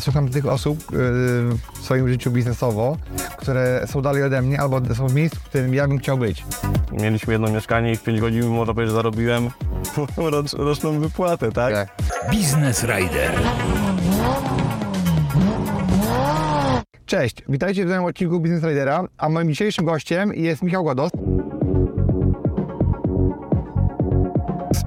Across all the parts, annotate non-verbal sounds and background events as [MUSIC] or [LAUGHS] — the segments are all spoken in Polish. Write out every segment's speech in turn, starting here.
Słucham tych osób yy, w swoim życiu biznesowo, które są dalej ode mnie albo są w miejscu, w którym ja bym chciał być. Mieliśmy jedno mieszkanie i w 5 godzin, można powiedzieć, zarobiłem [LAUGHS] rocz, roczną wypłatę, tak? Tak. Biznes Rider. Cześć, witajcie w nowym odcinku Business Ridera, a moim dzisiejszym gościem jest Michał Głados.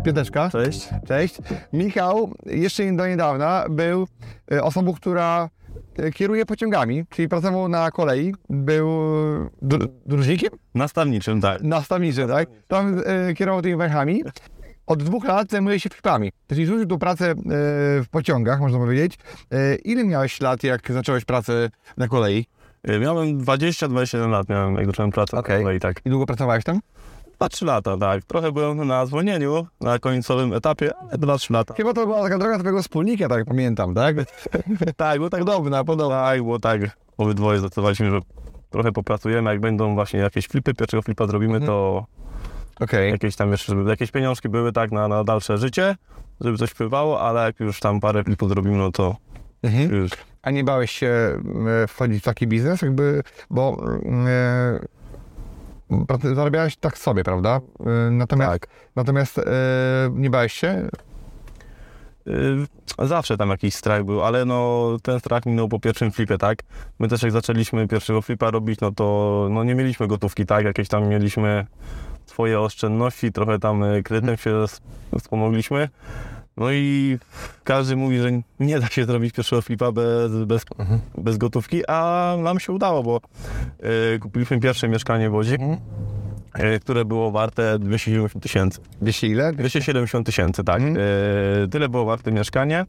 Piąteczka. Cześć. Cześć. Michał jeszcze do niedawna był e, osobą, która e, kieruje pociągami, czyli pracował na kolei, był e, dr- dróżnikiem, Nastawniczym, tak. nastawniczym, tak? Tam kierował tymi węchami. Od dwóch lat zajmuje się flipami, czyli rzucił tą pracę w pociągach, można powiedzieć. Ile miałeś lat, jak zacząłeś pracę na kolei? Miałem 20-27 lat, miałem, jak zacząłem pracę Okej. na kolei, tak. I długo pracowałeś tam? 2-3 lata, tak. Trochę byłem na zwolnieniu, na końcowym etapie, ale 2-3 lata. Chyba to była taka droga twojego wspólnika, tak pamiętam, tak? [LAUGHS] Tak, bo tak Podobna, podobna. Tak, bo tak, obydwoje zdecydowaliśmy, że trochę popracujemy, jak będą właśnie jakieś flipy, pierwszego flipa zrobimy, Mhm. to Okej. jakieś tam jeszcze, żeby jakieś pieniążki były tak na, na dalsze życie, żeby coś wpływało, ale jak już tam parę flipów zrobimy, no to Mhm. już A nie bałeś się e, wchodzić w taki biznes, jakby, bo pracy- zarabiałeś tak sobie, prawda? E, natomiast, tak. natomiast e, nie bałeś się? Y, Zawsze tam jakiś strach był, ale no ten strach minął po pierwszym flipie, tak? My też jak zaczęliśmy pierwszego flipa robić, no to no nie mieliśmy gotówki, tak? Jakieś tam mieliśmy swoje oszczędności, trochę tam y, kredytem się wspomogliśmy. No i każdy mówi, że nie da się zrobić pierwszego flipa bez, bez, bez gotówki, a nam się udało, bo y, kupiliśmy pierwsze mieszkanie w Łodzi, y, które było warte 270 tysięcy. Wiesz ile? 270 tysięcy, tak. Mhm. E, tyle było warte mieszkanie.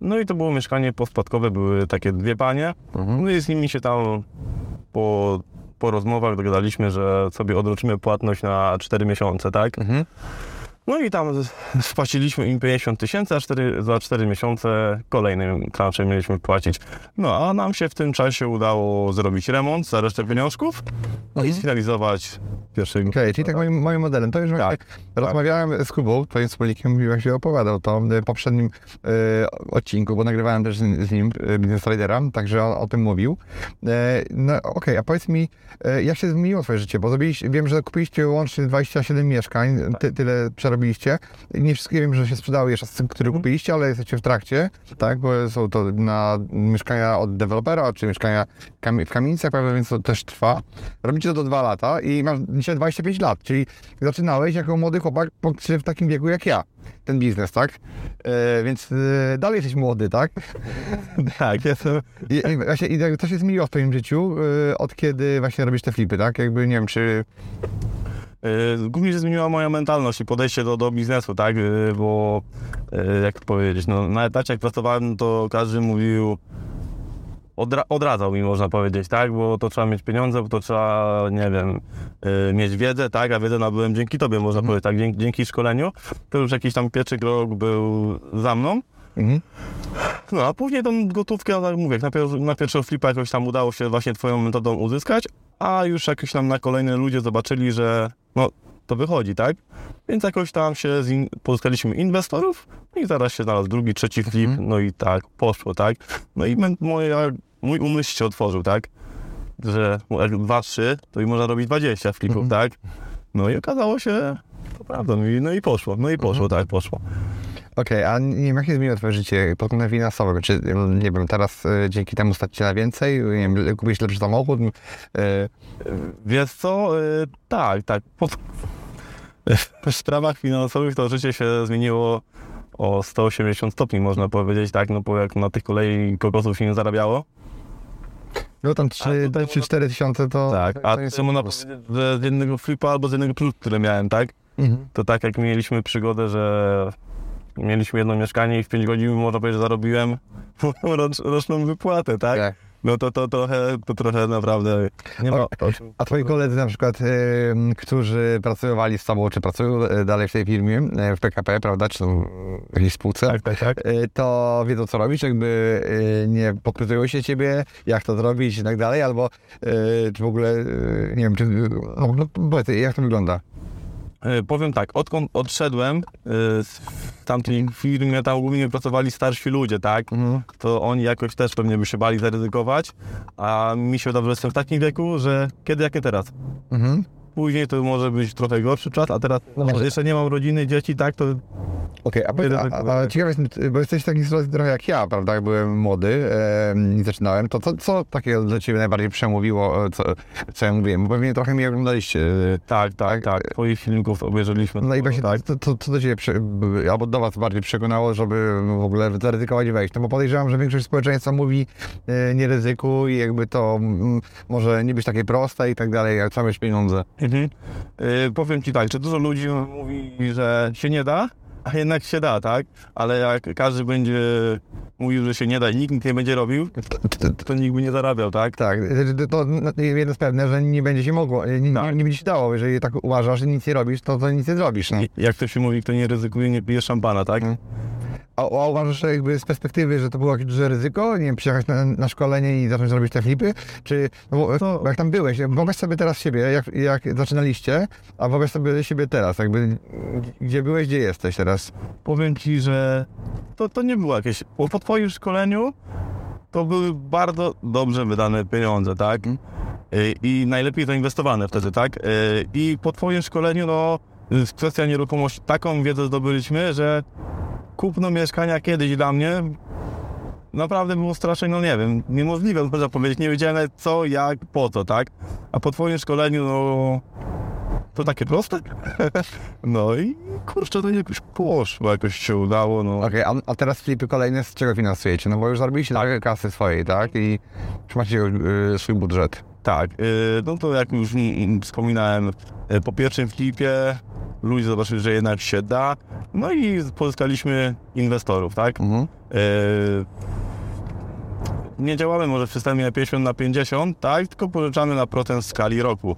No i to było mieszkanie pospadkowe, były takie dwie panie. Mhm. No i z nimi się tam po, po rozmowach dogadaliśmy, że sobie odroczymy płatność na 4 miesiące, tak. Mhm. No i tam spłaciliśmy im 50 tysięcy, a 4, za 4 miesiące kolejne transze mieliśmy płacić. No a nam się w tym czasie udało zrobić remont za resztę pieniążków no i sfinalizować pierwszy Okej, czyli tak moim, moim modelem. To już właśnie rozmawiałem z Kubą, twoim wspólnikiem, i właśnie opowiadał to w poprzednim e, odcinku, bo nagrywałem też z, z nim e, Business także on o tym mówił. E, no okej, a powiedz mi, jak się zmieniło twoje życie? Bo zrobiliście, wiem, że kupiliście łącznie 27 mieszkań, ty, tyle przerobiliście. Nie wszystkie wiem, że się sprzedały jeszcze z tych, które kupiliście, ale jesteście w trakcie, tak? Bo są to na mieszkania od dewelopera, czy mieszkania w kamienicach, prawda, więc to też trwa. Robicie to do dwa lata i masz dzisiaj 25 lat, czyli zaczynałeś jako młody chłopak w takim wieku jak ja, ten biznes, tak? E, więc e, dalej jesteś młody, tak? [LAUGHS] Tak, jestem. I, właśnie, i co się zmieniło w twoim życiu, e, od kiedy właśnie robisz te flipy, tak? Jakby, nie wiem, czy... Yy, Głównie się zmieniła moja mentalność i podejście do, do biznesu, tak? Yy, Bo yy, jak to powiedzieć, no, na etacie jak pracowałem, to każdy mówił, odra odradzał mi można powiedzieć, tak? Bo to trzeba mieć pieniądze, bo to trzeba, nie wiem, yy, mieć wiedzę, tak? A wiedzę nabyłem dzięki tobie, można powiedzieć, tak? Dzięki, dzięki szkoleniu. To już jakiś tam pierwszy krok był za mną. Mhm. No, a później tą gotówkę, tak jak mówię, na, pier- na pierwszego flipa jakoś tam udało się właśnie twoją metodą uzyskać, a już jakoś tam na kolejne ludzie zobaczyli, że no, to wychodzi, tak? Więc jakoś tam się zin- pozyskaliśmy inwestorów i zaraz się znalazł drugi, trzeci flip, no i tak, poszło, tak? No i moja, mój umysł się otworzył, tak? Że jak dwa, trzy, to i można robić 20 flipów, tak? No i okazało się, to prawda, no i, no i poszło, no i poszło, tak, poszło. Okej, a nie wiem, jak się zmieniło twoje życie pod kątem finansowym? Czy, nie wiem, teraz e, dzięki temu stać się na więcej? Nie wiem, kupić lepszy samochód? E, Wiesz co, y, tak, tak. Pod... W [LAUGHS] sprawach finansowych to życie się zmieniło o 180 stopni, można powiedzieć, tak, no bo jak na tych kolei kokosów się nie zarabiało. no tam A, to 3 4 tysiące to... Tak, a to jest- co można powiedzieć, że z jednego flipa albo z jednego plus, które miałem, tak? Mhm. To tak jak mieliśmy przygodę, że mieliśmy jedno mieszkanie i w 5 godzin można powiedzieć, że zarobiłem [LAUGHS] rocz, roczną wypłatę, tak? Tak. No to, to, trochę, to trochę naprawdę nie ma O. A twoi koledzy na przykład, e, którzy pracowali z tobą, czy pracują e, dalej w tej firmie, e, w PKP, prawda, czy w jakiejś spółce, Tak, tak, tak. e, to wiedzą co robić, jakby e, nie podpytują się ciebie, jak to zrobić i tak dalej, albo czy w ogóle, nie wiem, czy, no, no powiedz, jak to wygląda? E, Powiem tak, odkąd odszedłem e, z tamtej firmie, tam głównie pracowali starsi ludzie, tak? Mhm. To oni jakoś też pewnie by się bali zaryzykować, a mi się wydaje, że jestem w takim wieku, że kiedy, jak nie teraz. Mhm. Później to może być trochę gorszy czas, a teraz No może. jeszcze nie mam rodziny, dzieci, tak, to Okej, a, powiedz, a, a, a ciekaw jestem, bo jesteś w takiej sytuacji trochę jak ja, prawda, jak byłem młody e, i zaczynałem, to co, co takiego dla ciebie najbardziej przemówiło, e, co, co ja mówiłem, bo pewnie trochę mnie oglądaliście, tak, tak, tak. Twoich filmików obejrzeliśmy. No i właśnie, tak. to, to, co do Ciebie, albo do Was bardziej przekonało, żeby w ogóle zaryzykować wejść? No bo podejrzewam, że większość społeczeństwa mówi e, nie ryzykuj, jakby to mm, może nie być takie proste i tak dalej, jak trzeba mieć pieniądze. Mhm. Y, powiem ci tak, że dużo ludzi mówi, że się nie da, a jednak się da, tak? Ale jak każdy będzie mówił, że się nie da i nikt nie będzie robił, To, nikt by nie zarabiał, tak? tak, to, no, jedno jest pewne, że nie będzie się mogło, nie, nie, Tak. nie będzie się dało. Jeżeli tak uważasz, że nic nie robisz, to, to nic nie zrobisz. No. Jak to się mówi, kto nie ryzykuje, nie pije szampana, tak? Mhm. A, a uważasz, że jakby z perspektywy, że to było jakieś duże ryzyko, nie wiem, przyjechać na, na szkolenie i zacząć robić te flipy, czy no To- bo jak tam byłeś, wyobraź sobie teraz siebie, jak, jak zaczynaliście, a wyobraź sobie siebie teraz, jakby gdzie byłeś, gdzie jesteś teraz. Powiem ci, że to, to nie było jakieś... Bo po twoim szkoleniu to były bardzo dobrze wydane pieniądze, tak? Y, I najlepiej zainwestowane wtedy, tak? Y, I po twoim szkoleniu, no, kwestia nieruchomości, taką wiedzę zdobyliśmy, że kupno mieszkania kiedyś dla mnie naprawdę było strasznie, no nie wiem, niemożliwe, [LAUGHS] można powiedzieć. Nie wiedziałem nawet co, jak, po co, tak? A po twoim szkoleniu, no, to takie proste. [LAUGHS] No i kurczę, to jakoś poszło, jakoś się udało, no. Okej, a, a teraz flipy kolejne z czego finansujecie? No bo już zarobiliście trochę kasy swojej, tak? I już macie y, swój budżet. Tak, y, no to jak już wspominałem, y, po pierwszym flipie ludzie zobaczyli, że jednak się da, no i pozyskaliśmy inwestorów, tak? Mhm. Y, Nie działamy może w systemie 50 na 50, tak? Tylko pożyczamy na procent w skali roku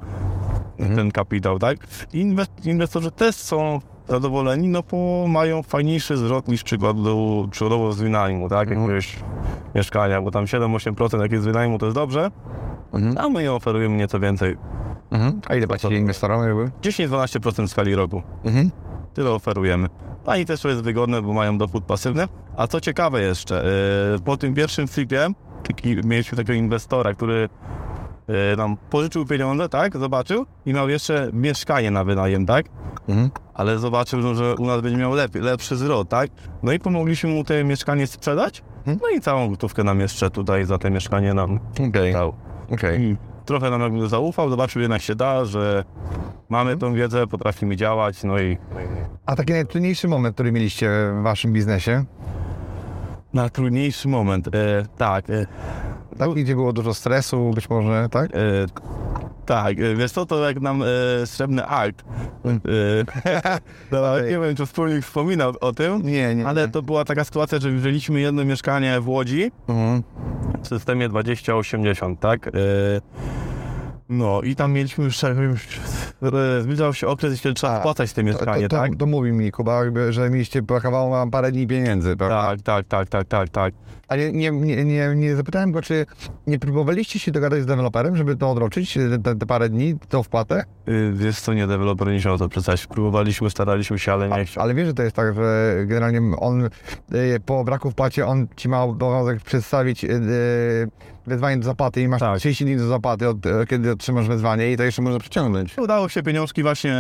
ten kapitał, tak? Inwestorzy też są zadowoleni, no bo mają fajniejszy zwrot niż przykładowo, przykładowo z wynajmu, tak? Jakiegoś mieszkania, bo tam 7-8% jak jest z wynajmu, to jest dobrze, Mhm. a my je oferujemy nieco więcej. Mhm. A ile płacicie inwestorom jakby? 10-12% w skali roku. Mhm. Tyle oferujemy. No i też to jest wygodne, bo mają dochód pasywny. A co ciekawe jeszcze, yy, po tym pierwszym flipie taki, mieliśmy takiego inwestora, który nam pożyczył pieniądze, tak, zobaczył i miał jeszcze mieszkanie na wynajem, tak, Mhm. ale zobaczył, no, że u nas będzie miał lep, lepszy zwrot, tak, no i pomogliśmy mu te mieszkanie sprzedać, Mhm. no i całą gotówkę nam jeszcze tutaj za te mieszkanie nam Okej, dał. okej. I trochę nam jakby zaufał, zobaczył jednak się da, że mamy tą wiedzę, potrafimy działać, no i A taki najtrudniejszy moment, który mieliście w waszym biznesie? na trudniejszy moment, e, tak, e, Tak, gdzie było dużo stresu, być może, tak? e, tak, e, wiesz co, to jak nam e, srebrny akt, e, [LAUGHS] dobra, nie wiem, czy wspólnik wspominał o tym, Nie, nie. ale to była taka sytuacja, że wzięliśmy jedno mieszkanie w Łodzi, Mhm. w systemie 2080, tak? E, No i tam mieliśmy już, zbliżał się okres, kiedy trzeba A, spłacać te To, mieszkanie, to, to, tak? to mówi mi Kuba, że mieliście, brakowało wam parę dni pieniędzy, prawda? Tak, tak, tak, tak, tak, tak. A nie, nie, nie, nie, zapytałem go, czy nie próbowaliście się dogadać z deweloperem, żeby to odroczyć, te, te parę dni, tą wpłatę? Y, Wiesz co, nie, deweloper nie chciał to przestać. Próbowaliśmy, staraliśmy się, ale nie chciał. Ale wiesz, że to jest tak, że generalnie on y, po braku wpłacie, on ci ma obowiązek przedstawić y, y, wezwanie do zapłaty i masz Tak. 30 dni do zapłaty, od, y, kiedy otrzymasz wezwanie i to jeszcze może przyciągnąć. Udało się pieniążki właśnie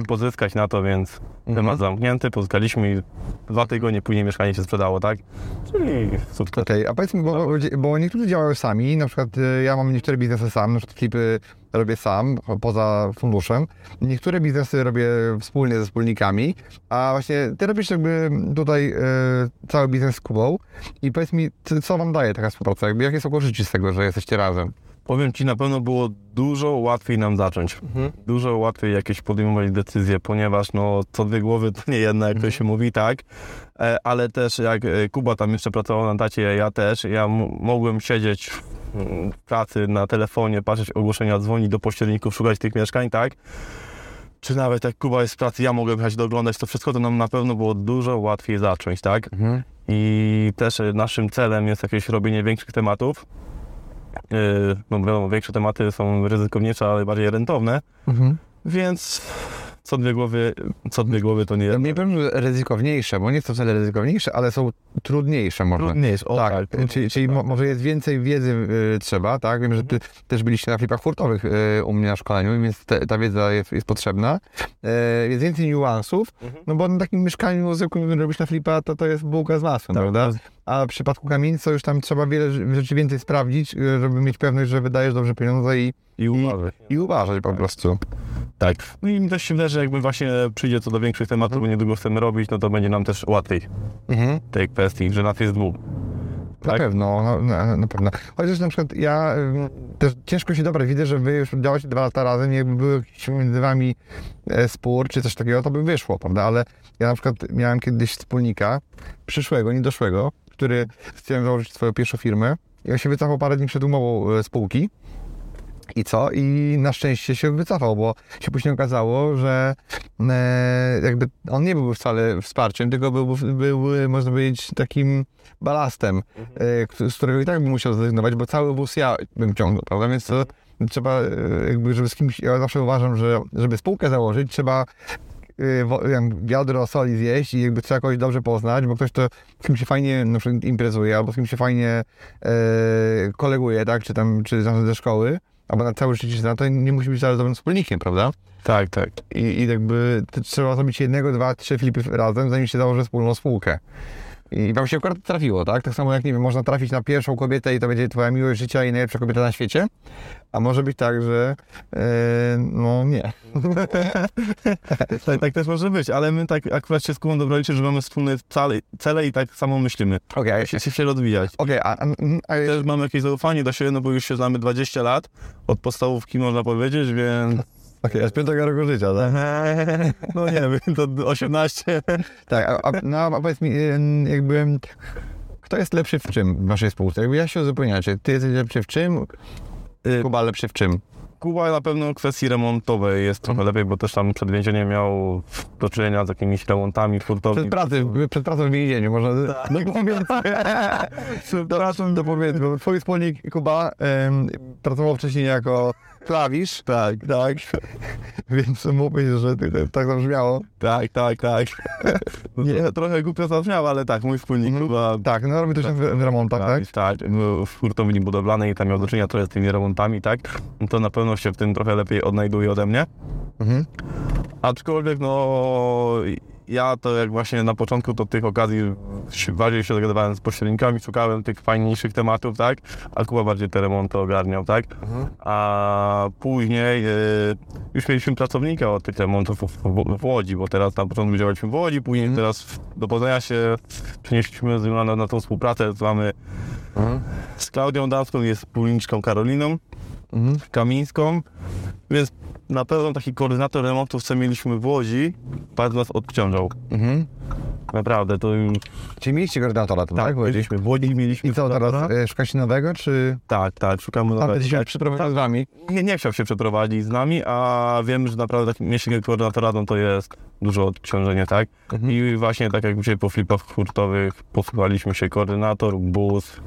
y, pozyskać na to, więc temat zamknięty, pozyskaliśmy i dwa tygodnie później mieszkanie się sprzedało, tak? Czyli sukces. Okej, a powiedz mi, bo, bo niektórzy działają sami, na przykład y, ja mam niektóre biznesy sam, na przykład flipy robię sam, poza funduszem. Niektóre biznesy robię wspólnie ze wspólnikami, a właśnie ty robisz jakby tutaj y, cały biznes z Kubą i powiedz mi, co- co wam daje taka współpraca, jakby jakie są korzyści z tego, że jesteście razem? Powiem ci, na pewno było dużo łatwiej nam zacząć. Dużo łatwiej jakieś podejmować decyzje, ponieważ no co dwie głowy to nie jedna, jak to się mówi, tak? E, ale też jak e, Kuba tam jeszcze pracował na dacie, ja też, ja m- mogłem siedzieć pracy na telefonie, patrzeć ogłoszenia, dzwonić do pośredników, szukać tych mieszkań, tak? Czy nawet jak Kuba jest w pracy, ja mogłem jechać doglądać, to wszystko to nam na pewno było dużo łatwiej zacząć, tak? Mhm. I też e, naszym celem jest jakieś robienie większych tematów. Yy, No wiadomo, większe tematy są ryzykowniejsze, ale bardziej rentowne, Mhm. więc co dwie głowy, co dwie głowy to nie jest nie powiem, że ryzykowniejsze, bo nie są wcale ryzykowniejsze, ale są trudniejsze może. trudniejsze. O, tak, tak, czyli, trudniejsze, czyli mo, tak. może jest więcej wiedzy y, trzeba, tak? Wiem, że ty też byliście na flipach hurtowych y, u mnie na szkoleniu, więc te, ta wiedza jest, jest potrzebna. Y, jest więcej niuansów, Mhm. no bo na takim mieszkaniu zwykłym robisz na flipa, to to jest bułka z masłem, Tak, prawda? A w przypadku kamienic to już tam trzeba wiele rz- rzeczy więcej sprawdzić, y, żeby mieć pewność, że wydajesz dobrze pieniądze i, I uważaj. i uważać po prostu. Tak. No i mi też się wydaje, że jakby właśnie przyjdzie co do większych tematów, bo niedługo chcemy robić, no to będzie nam też łatwiej Mhm. tej kwestii, że nas jest dwóch. Na Tak? pewno, no, na, na pewno. Chociaż na przykład ja też ciężko się dobra, widzę, że wy już działacie dwa lata razem, jakby był jakiś między wami e, spór czy coś takiego, to by wyszło, prawda? Ale ja na przykład miałem kiedyś wspólnika, przyszłego, niedoszłego, który chciałem założyć swoją pierwszą firmę i on się wycofał parę dni przed umową e, spółki. I co? I na szczęście się wycofał, bo się później okazało, że e, jakby on nie był wcale wsparciem, tylko był, był można powiedzieć, takim balastem, e, k- z którego i tak bym musiał zrezygnować, bo cały wóz ja bym ciągnął, prawda? Więc to trzeba, e, jakby, żeby z kimś, ja zawsze uważam, że żeby spółkę założyć, trzeba e, wiem, wiadro soli zjeść i jakby trzeba kogoś dobrze poznać, bo ktoś to z kim się fajnie na przykład imprezuje, albo z kim się fajnie e, koleguje, tak, czy tam, czy ze szkoły, albo na całe życie się zna, to nie musi być wcale dobrym wspólnikiem, prawda? Tak, tak. I, i jakby trzeba zrobić jednego, dwa, trzy flipy razem, zanim się założy wspólną spółkę. I wam się akurat trafiło, tak? Tak samo jak, nie wiem, można trafić na pierwszą kobietę i to będzie twoja miłość życia i najlepsza kobieta na świecie, a może być tak, że e, no nie. tak. Tak też może być, ale my tak akurat się z Kubą dobraliśmy, że mamy wspólne cele, cele i tak samo myślimy. Okej, okay, Się, się rozwijać. okay, a, a, a, Też mamy jakieś zaufanie do siebie, no bo już się znamy 20 lat, od podstawówki można powiedzieć, więc... okay, a z piątego roku życia, tak? No nie wiem, to 18. Tak, a, a, no, a powiedz mi, jakby, kto jest lepszy w czym w waszej spółce? Jakby ja się uzupełniacie. Ty jesteś lepszy w czym? Y, Kuba lepszy w czym? Kuba na pewno w kwestii remontowej jest trochę lepiej, bo też tam przed więzieniem miał do czynienia z jakimiś remontami Przed hurtowni. pracy, przed pracą w więzieniu, można no powiedz. [LAUGHS] Przepraszam, to powiedz, bo twój wspólnik Kuba em, pracował wcześniej jako klawisz. Tak, tak. [LAUGHS] Więc mówię, że tak zabrzmiało. Tak, tak, tak. [LAUGHS] Nie, trochę głupio zabrzmiało, ale tak, mój wspólnik Mhm. Kuba Tak, no robi to się w, w remontach, tak? Tak, tak, był w hurtowni budowlanej i tam miał do czynienia trochę z tymi remontami, tak? To na pewno się w tym trochę lepiej odnajduje ode mnie. Mhm. Aczkolwiek, no, ja to jak właśnie na początku to tych okazji bardziej się dogadywałem z pośrednikami, szukałem tych fajniejszych tematów, tak? A Kuba bardziej te remonty ogarniał, tak? A później e, już mieliśmy pracownika od tych remontów w, w, w Łodzi, bo teraz na początku działaliśmy w Łodzi, później teraz w, do Poznania się przenieśliśmy na, na tą współpracę, mamy z Klaudią Dawską, jest wspólniczką Karoliną Mhm. Kamińską, więc na pewno taki koordynator remontów, co mieliśmy w Łodzi, bardzo nas odciążał. Mhm. Naprawdę, to. Czyli mieliście koordynatora, to tak? Tak, mieliśmy w Łodzi, mieliśmy... I co teraz? e, Szukacie nowego, czy Tak, tak, szukamy tam nowego. będziecie się Tak. przeprowadzić z wami? Nie, nie chciał się przeprowadzić z nami, a wiem, że naprawdę tak mieszkanie koordynatora no to jest dużo odciążenie, tak? Mhm. I właśnie tak jak dzisiaj po flipach hurtowych posłuchaliśmy się koordynator, bus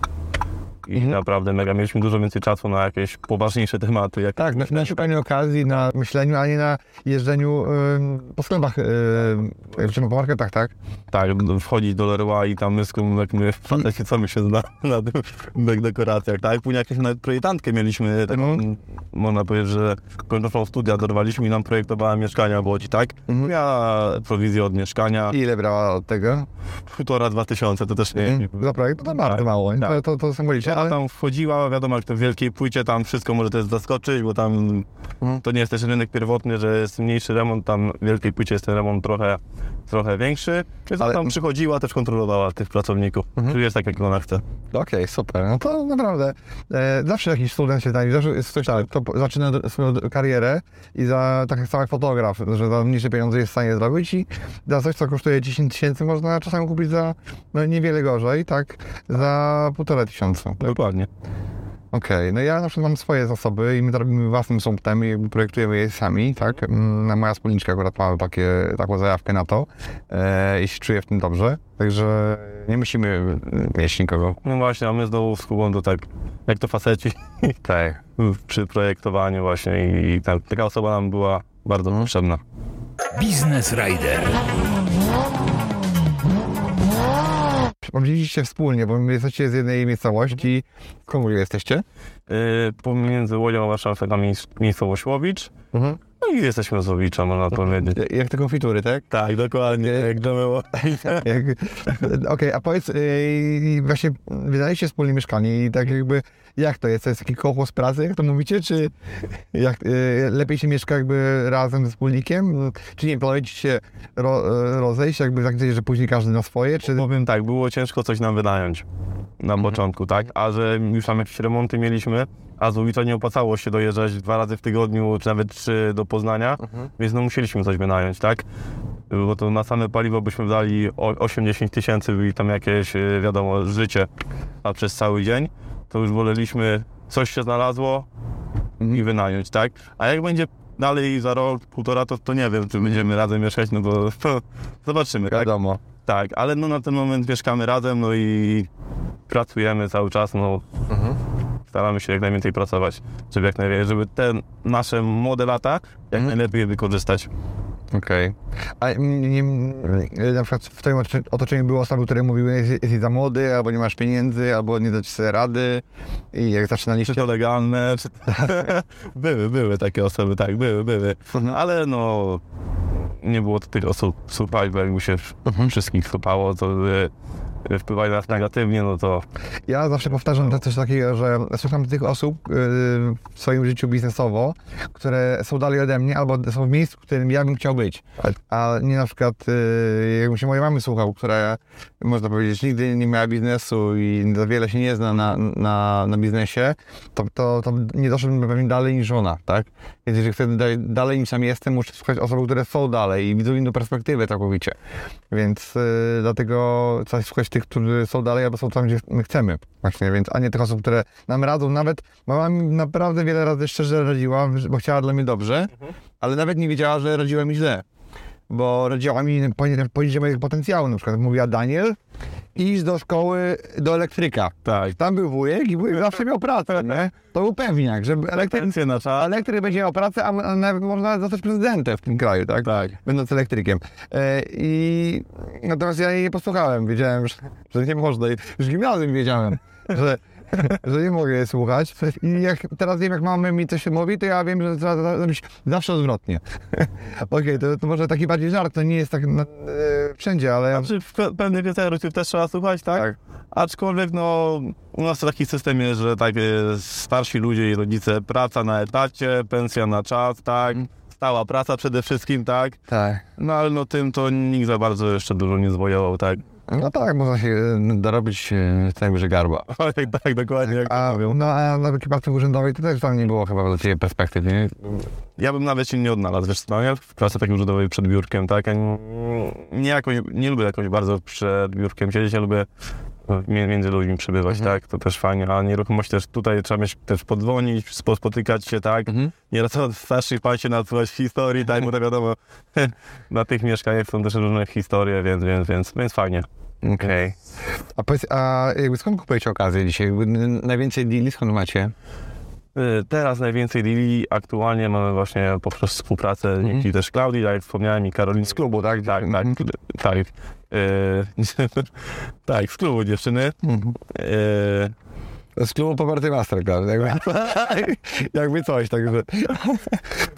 i Mhm. naprawdę mega mieliśmy dużo więcej czasu na jakieś poważniejsze tematy, jak Tak, na, na szukaniu okazji, na myśleniu, a nie na jeżdżeniu em, po sklepach, yy, czy po marketach, tak? tak, wchodzić do Leroy i tam my, jak my faceci, co my się zna na tym [LAUGHS] dek- dekoracjach, tak? Później jakąś nawet projektantkę mieliśmy, taką, można powiedzieć, że kończącą studia dorwaliśmy i nam projektowała mieszkania w Łodzi, tak? Mhm. Miała prowizję od mieszkania, Ile brała od tego? półtora, dwa tysiące, to też nie... Mhm. Za projekt? To, bardzo Tak, mało, tak. to, to, symbolicznie, ale... tam wchodziła, wiadomo, jak to w wielkiej płycie, tam wszystko może też zaskoczyć, bo tam Mhm. to nie jest też rynek pierwotny, że jest mniejszy remont, tam w wielkiej płycie jest ten remont trochę trochę większy, więc Ale- tam przychodziła, też kontrolowała tych pracowników, Mhm. czy jest tak, jak ona chce. Okej, super. No to naprawdę e, zawsze jakiś student się znajdzie, zawsze jest ktoś, kto po- zaczyna swoją karierę i za tak samo jak fotograf, że za mniejsze pieniądze jest w stanie zrobić i za coś, co kosztuje 10 tysięcy można czasami kupić za no, niewiele gorzej, tak, za półtora tysiąca. Dokładnie. Okej, no ja na przykład mam swoje zasoby i my to robimy własnym sumptem i jakby projektujemy je sami, tak? Mm, Moja wspólniczka akurat ma takie, taką zajawkę na to e, i się czuje w tym dobrze, także nie musimy mieć nikogo. No właśnie, a my znowu z Kubą to tak, jak to faceci [LAUGHS] Tak. przy projektowaniu właśnie i, i tak, taka osoba nam była bardzo potrzebna. Biznes Rider. Przypomnieliście wspólnie, bo my jesteście z jednej miejscowości. Skąd jesteście? Yy, pomiędzy Łodzią a Warszawą taka miejsc- miejscowość Łowicz, Mhm. No i jesteśmy z Łowicza, można powiedzieć. Jak te konfitury, tak? Tak, dokładnie, jak było. [LAUGHS] Jak... Okej, a powiedz, yy, właśnie wydaliście wspólnie mieszkanie i tak jakby, jak to jest? To jest taki kołchos pracy, jak to mówicie, czy jak, yy, lepiej się mieszka jakby razem ze wspólnikiem? Czy nie, planujecie się ro, e, rozejść, jakby tak, że później każdy na swoje, czy... Powiem tak, było ciężko coś nam wynająć na początku, tak? A że już tam jakieś remonty mieliśmy, a z Łowicza nie opłacało się dojeżdżać dwa razy w tygodniu, czy nawet trzy do Poznania, więc no musieliśmy coś wynająć, tak? Bo to na same paliwo byśmy dali o- 8-10 tysięcy i tam jakieś, y, wiadomo, życie, a przez cały dzień, to już woleliśmy, coś się znalazło i wynająć, tak? A jak będzie dalej za rok, półtora, to, to nie wiem, czy będziemy razem mieszkać, no bo [LAUGHS] to zobaczymy, tak? Wiadomo. Tak, ale no na ten moment mieszkamy razem, no i pracujemy cały czas, no. Staramy się jak najwięcej pracować, żeby jak najwięcej, żeby te nasze młode lata jak najlepiej wykorzystać. Okej. A nie, nie, na przykład w twoim otoczeniu- były osoby, które mówiły, jesteś, za młody, albo nie masz pieniędzy, albo nie dać sobie rady i jak Czy zaczynaliście... to legalne, czy [LAUGHS] były, były takie osoby, tak, były, były, ale no nie było tych osób słuchać, bo jakby się wszystkich słuchało, to wpływają na nas negatywnie, no to Ja zawsze powtarzam to coś takiego, że słucham tych osób yy, w swoim życiu biznesowo, które są dalej ode mnie, albo są w miejscu, w którym ja bym chciał być. A nie na przykład, yy, jakbym się mojej mamy słuchał, która, można powiedzieć, nigdy nie miała biznesu i za wiele się nie zna na, na, na biznesie, to, to, to nie doszedłbym pewnie dalej niż ona, tak? Więc jeżeli chcę dalej, niż tam jestem, muszę słuchać osób, które są dalej i widzą inną perspektywę całkowicie. Więc yy, dlatego trzeba słuchać tych, którzy są dalej, albo są tam, gdzie my chcemy. Właśnie, więc, a nie tych osób, które nam radzą. Nawet mama mi naprawdę wiele razy szczerze radziła, bo chciała dla mnie dobrze, ale nawet nie wiedziała, że radziła mi źle. Bo radziła mi poniżej mojego potencjału. Na przykład mówiła Daniel, idź do szkoły, do elektryka. tak. Tam był wujek i wujek zawsze miał pracę, nie? To był pewniak, że elektryk, elektryk będzie miał pracę, a a nawet można zostać prezydentem w tym kraju, tak? Tak. Będąc elektrykiem. E, I natomiast ja jej nie posłuchałem. Wiedziałem, że, że nie można. Już w gimnazjum wiedziałem, że, [LAUGHS] że nie mogę jej słuchać. I jak teraz wiem, jak mamy mi coś mówi, to ja wiem, że trzeba zrobić zawsze odwrotnie. [LAUGHS] Okej, to, to może taki bardziej żart, to nie jest tak na, e, wszędzie, ale. Znaczy w pe- pewnych rodziców też trzeba słuchać, tak? Tak. Aczkolwiek no u nas taki system jest, że tak starsi ludzie i rodzice, praca na etacie, pensja na czas, tak? Stała praca przede wszystkim, tak? Tak. No ale no tym to nikt za bardzo jeszcze dużo nie zwojował, tak? No tak, można się e, dorobić tak, że garba. [LAUGHS] tak, tak, dokładnie jak A, mówią. no a na takiej pracy urzędowej to też tam nie było chyba dla Ciebie perspektywy, nie? Ja bym nawet się nie odnalazł, wiesz co, ja w pracy takiej urzędowej przed biurkiem, tak? Ja nie, jakoś, nie lubię jakoś bardzo przed biurkiem siedzieć, ja lubię między ludźmi przebywać, tak? To też fajnie, a nieruchomość też tutaj trzeba mieć, też podzwonić, spo- spotykać się, tak? Mhm. Nieraz od starszych pań się nasłuchać historii, tak? Bo to wiadomo, [LAUGHS] na tych mieszkaniach są też różne historie, więc, więc, więc, więc fajnie. Okej. A powiedz, a jakby skąd kupujecie okazję dzisiaj? Najwięcej deali skąd macie? Y, Teraz najwięcej deali aktualnie mamy właśnie poprzez współpracę dzięki też Klaudii, tak jak wspomniałem, i Karolinie. Z klubu, tak? Tak, tak, Mhm. tak. Y, [LAUGHS] tak, z klubu dziewczyny. Y, Z klubu Poparty Masterclass, jakby, [LAUGHS] jakby coś, także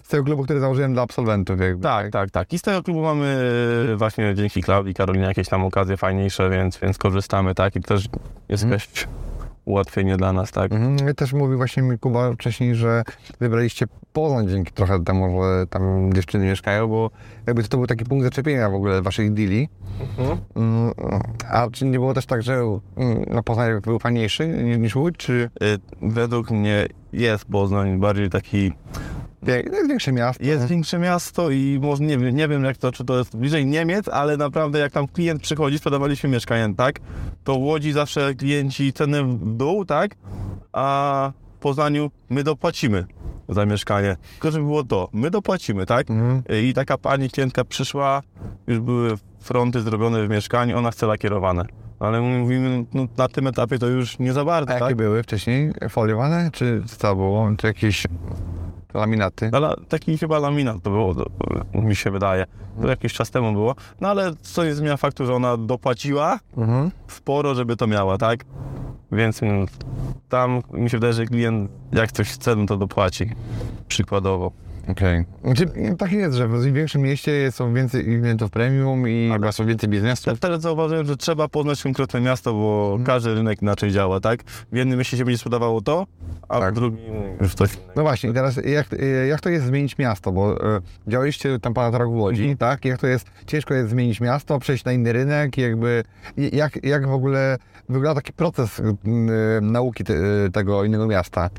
z tego klubu, który założyłem dla absolwentów, jakby. tak, tak, tak. I z tego klubu mamy właśnie dzięki Klaudii, Karolinie jakieś tam okazje fajniejsze, więc, więc korzystamy, tak? I też jest jakaś ułatwienie dla nas, tak? Mhm. Też mówił właśnie mi Kuba wcześniej, że wybraliście Poznań dzięki trochę temu, że tam dziewczyny mieszkają, bo jakby to był taki punkt zaczepienia w ogóle waszych deali. Mm, A czy nie było też tak, że mm, no, Poznań był fajniejszy ni- niż Łódź, czy Y, Według mnie jest Poznań bardziej taki no, jest większe miasto? Jest większe miasto i może nie wiem, nie wiem jak to, czy to jest bliżej Niemiec, ale naprawdę jak tam klient przychodzi, sprzedawaliśmy mieszkanie, tak? To w Łodzi zawsze klienci ceny w dół, tak? A w Poznaniu my dopłacimy za mieszkanie. Tylko żeby było to, my dopłacimy, tak? Mhm. I taka pani klientka przyszła, już były fronty zrobione w mieszkaniu, ona chce lakierowane. Ale my mówimy, no, na tym etapie to już nie za bardzo, A jakie tak? były wcześniej? Foliowane? Czy co było? Czy jakieś laminaty? Ale taki chyba laminat to było, to, mi się wydaje. To jakiś czas temu było. No ale co nie zmienia faktu, że ona dopłaciła Mhm. sporo, żeby to miała, tak? Więc tam mi się wydaje, że klient jak coś chce, no to dopłaci. Przykładowo. Okej. Znaczy, tak jest, że w większym mieście są więcej klientów premium i chyba są więcej biznesu. Ja Wtedy zauważyłem, że trzeba poznać konkretne miasto, bo każdy rynek inaczej działa, tak? W jednym mieście się będzie sprzedawało to, a Tak. w drugim już coś innego. No właśnie, teraz jak, jak to jest zmienić miasto? Bo e, działaliście tam rok w Łodzi, tak? Jak to jest, ciężko jest zmienić miasto, przejść na inny rynek, jakby, jak, jak w ogóle wygląda taki proces y, nauki te, tego innego miasta?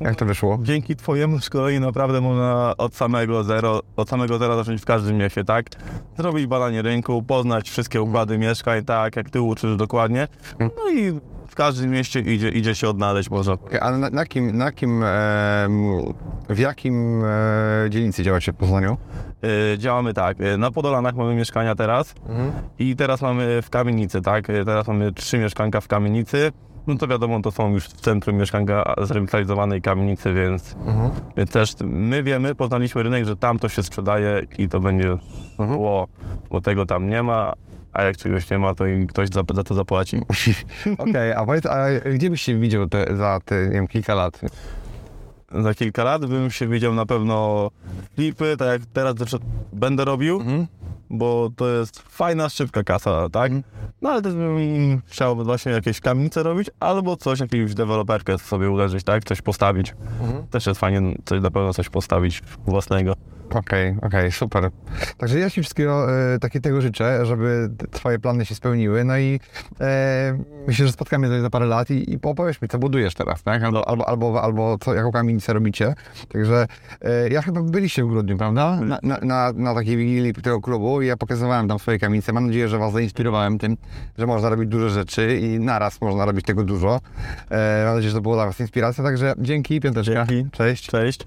Jak to wyszło? Dzięki twojemu szkoleniu naprawdę można od samego zero, od samego zera zacząć w każdym mieście, tak? Zrobić badanie rynku, poznać wszystkie układy mieszkań, tak, jak ty uczysz dokładnie. No i w każdym mieście idzie, idzie się odnaleźć. Okej, Ale na, na kim, na kim, e, w jakim e, dzielnicy działacie w Poznaniu? Y, działamy tak, y, na Podolanach mamy mieszkania teraz i teraz mamy w kamienicy, tak? Y, Teraz mamy trzy mieszkanka w kamienicy. No to wiadomo, to są już w centrum mieszkanka zrewitalizowanej kamienicy, więc, więc też my wiemy, poznaliśmy rynek, że tam to się sprzedaje i to będzie szło, bo tego tam nie ma, a jak czegoś nie ma, to i ktoś za, za to zapłaci. [LAUGHS] Okej, a powiedz, a gdzie byś się widział te, za te, nie wiem, kilka lat? Za kilka lat bym się widział na pewno flipy, tak jak teraz będę robił, bo to jest fajna, szybka kasa, tak? No ale też bym chciał właśnie jakieś kamienice robić, albo coś, jakąś deweloperkę sobie uderzyć, tak? Coś postawić. Też jest fajnie coś, na pewno coś postawić własnego. Okej, okej, super. Także ja Ci wszystkiego e, takiego życzę, żeby Twoje plany się spełniły. No i e, myślę, że spotkamy się za parę lat i, i opowiesz mi, co budujesz teraz, tak? Albo, albo, albo, albo co, jaką kamienicę robicie. Także e, ja chyba byliście w grudniu, prawda? Na, na, na, na takiej wigilii tego klubu i ja pokazywałem tam swoje kamienice. Mam nadzieję, że Was zainspirowałem tym, że można robić dużo rzeczy i naraz można robić tego dużo. E, mam nadzieję, że to było dla Was inspiracja. Także dzięki, piąteczka. Dzięki. Cześć. Cześć.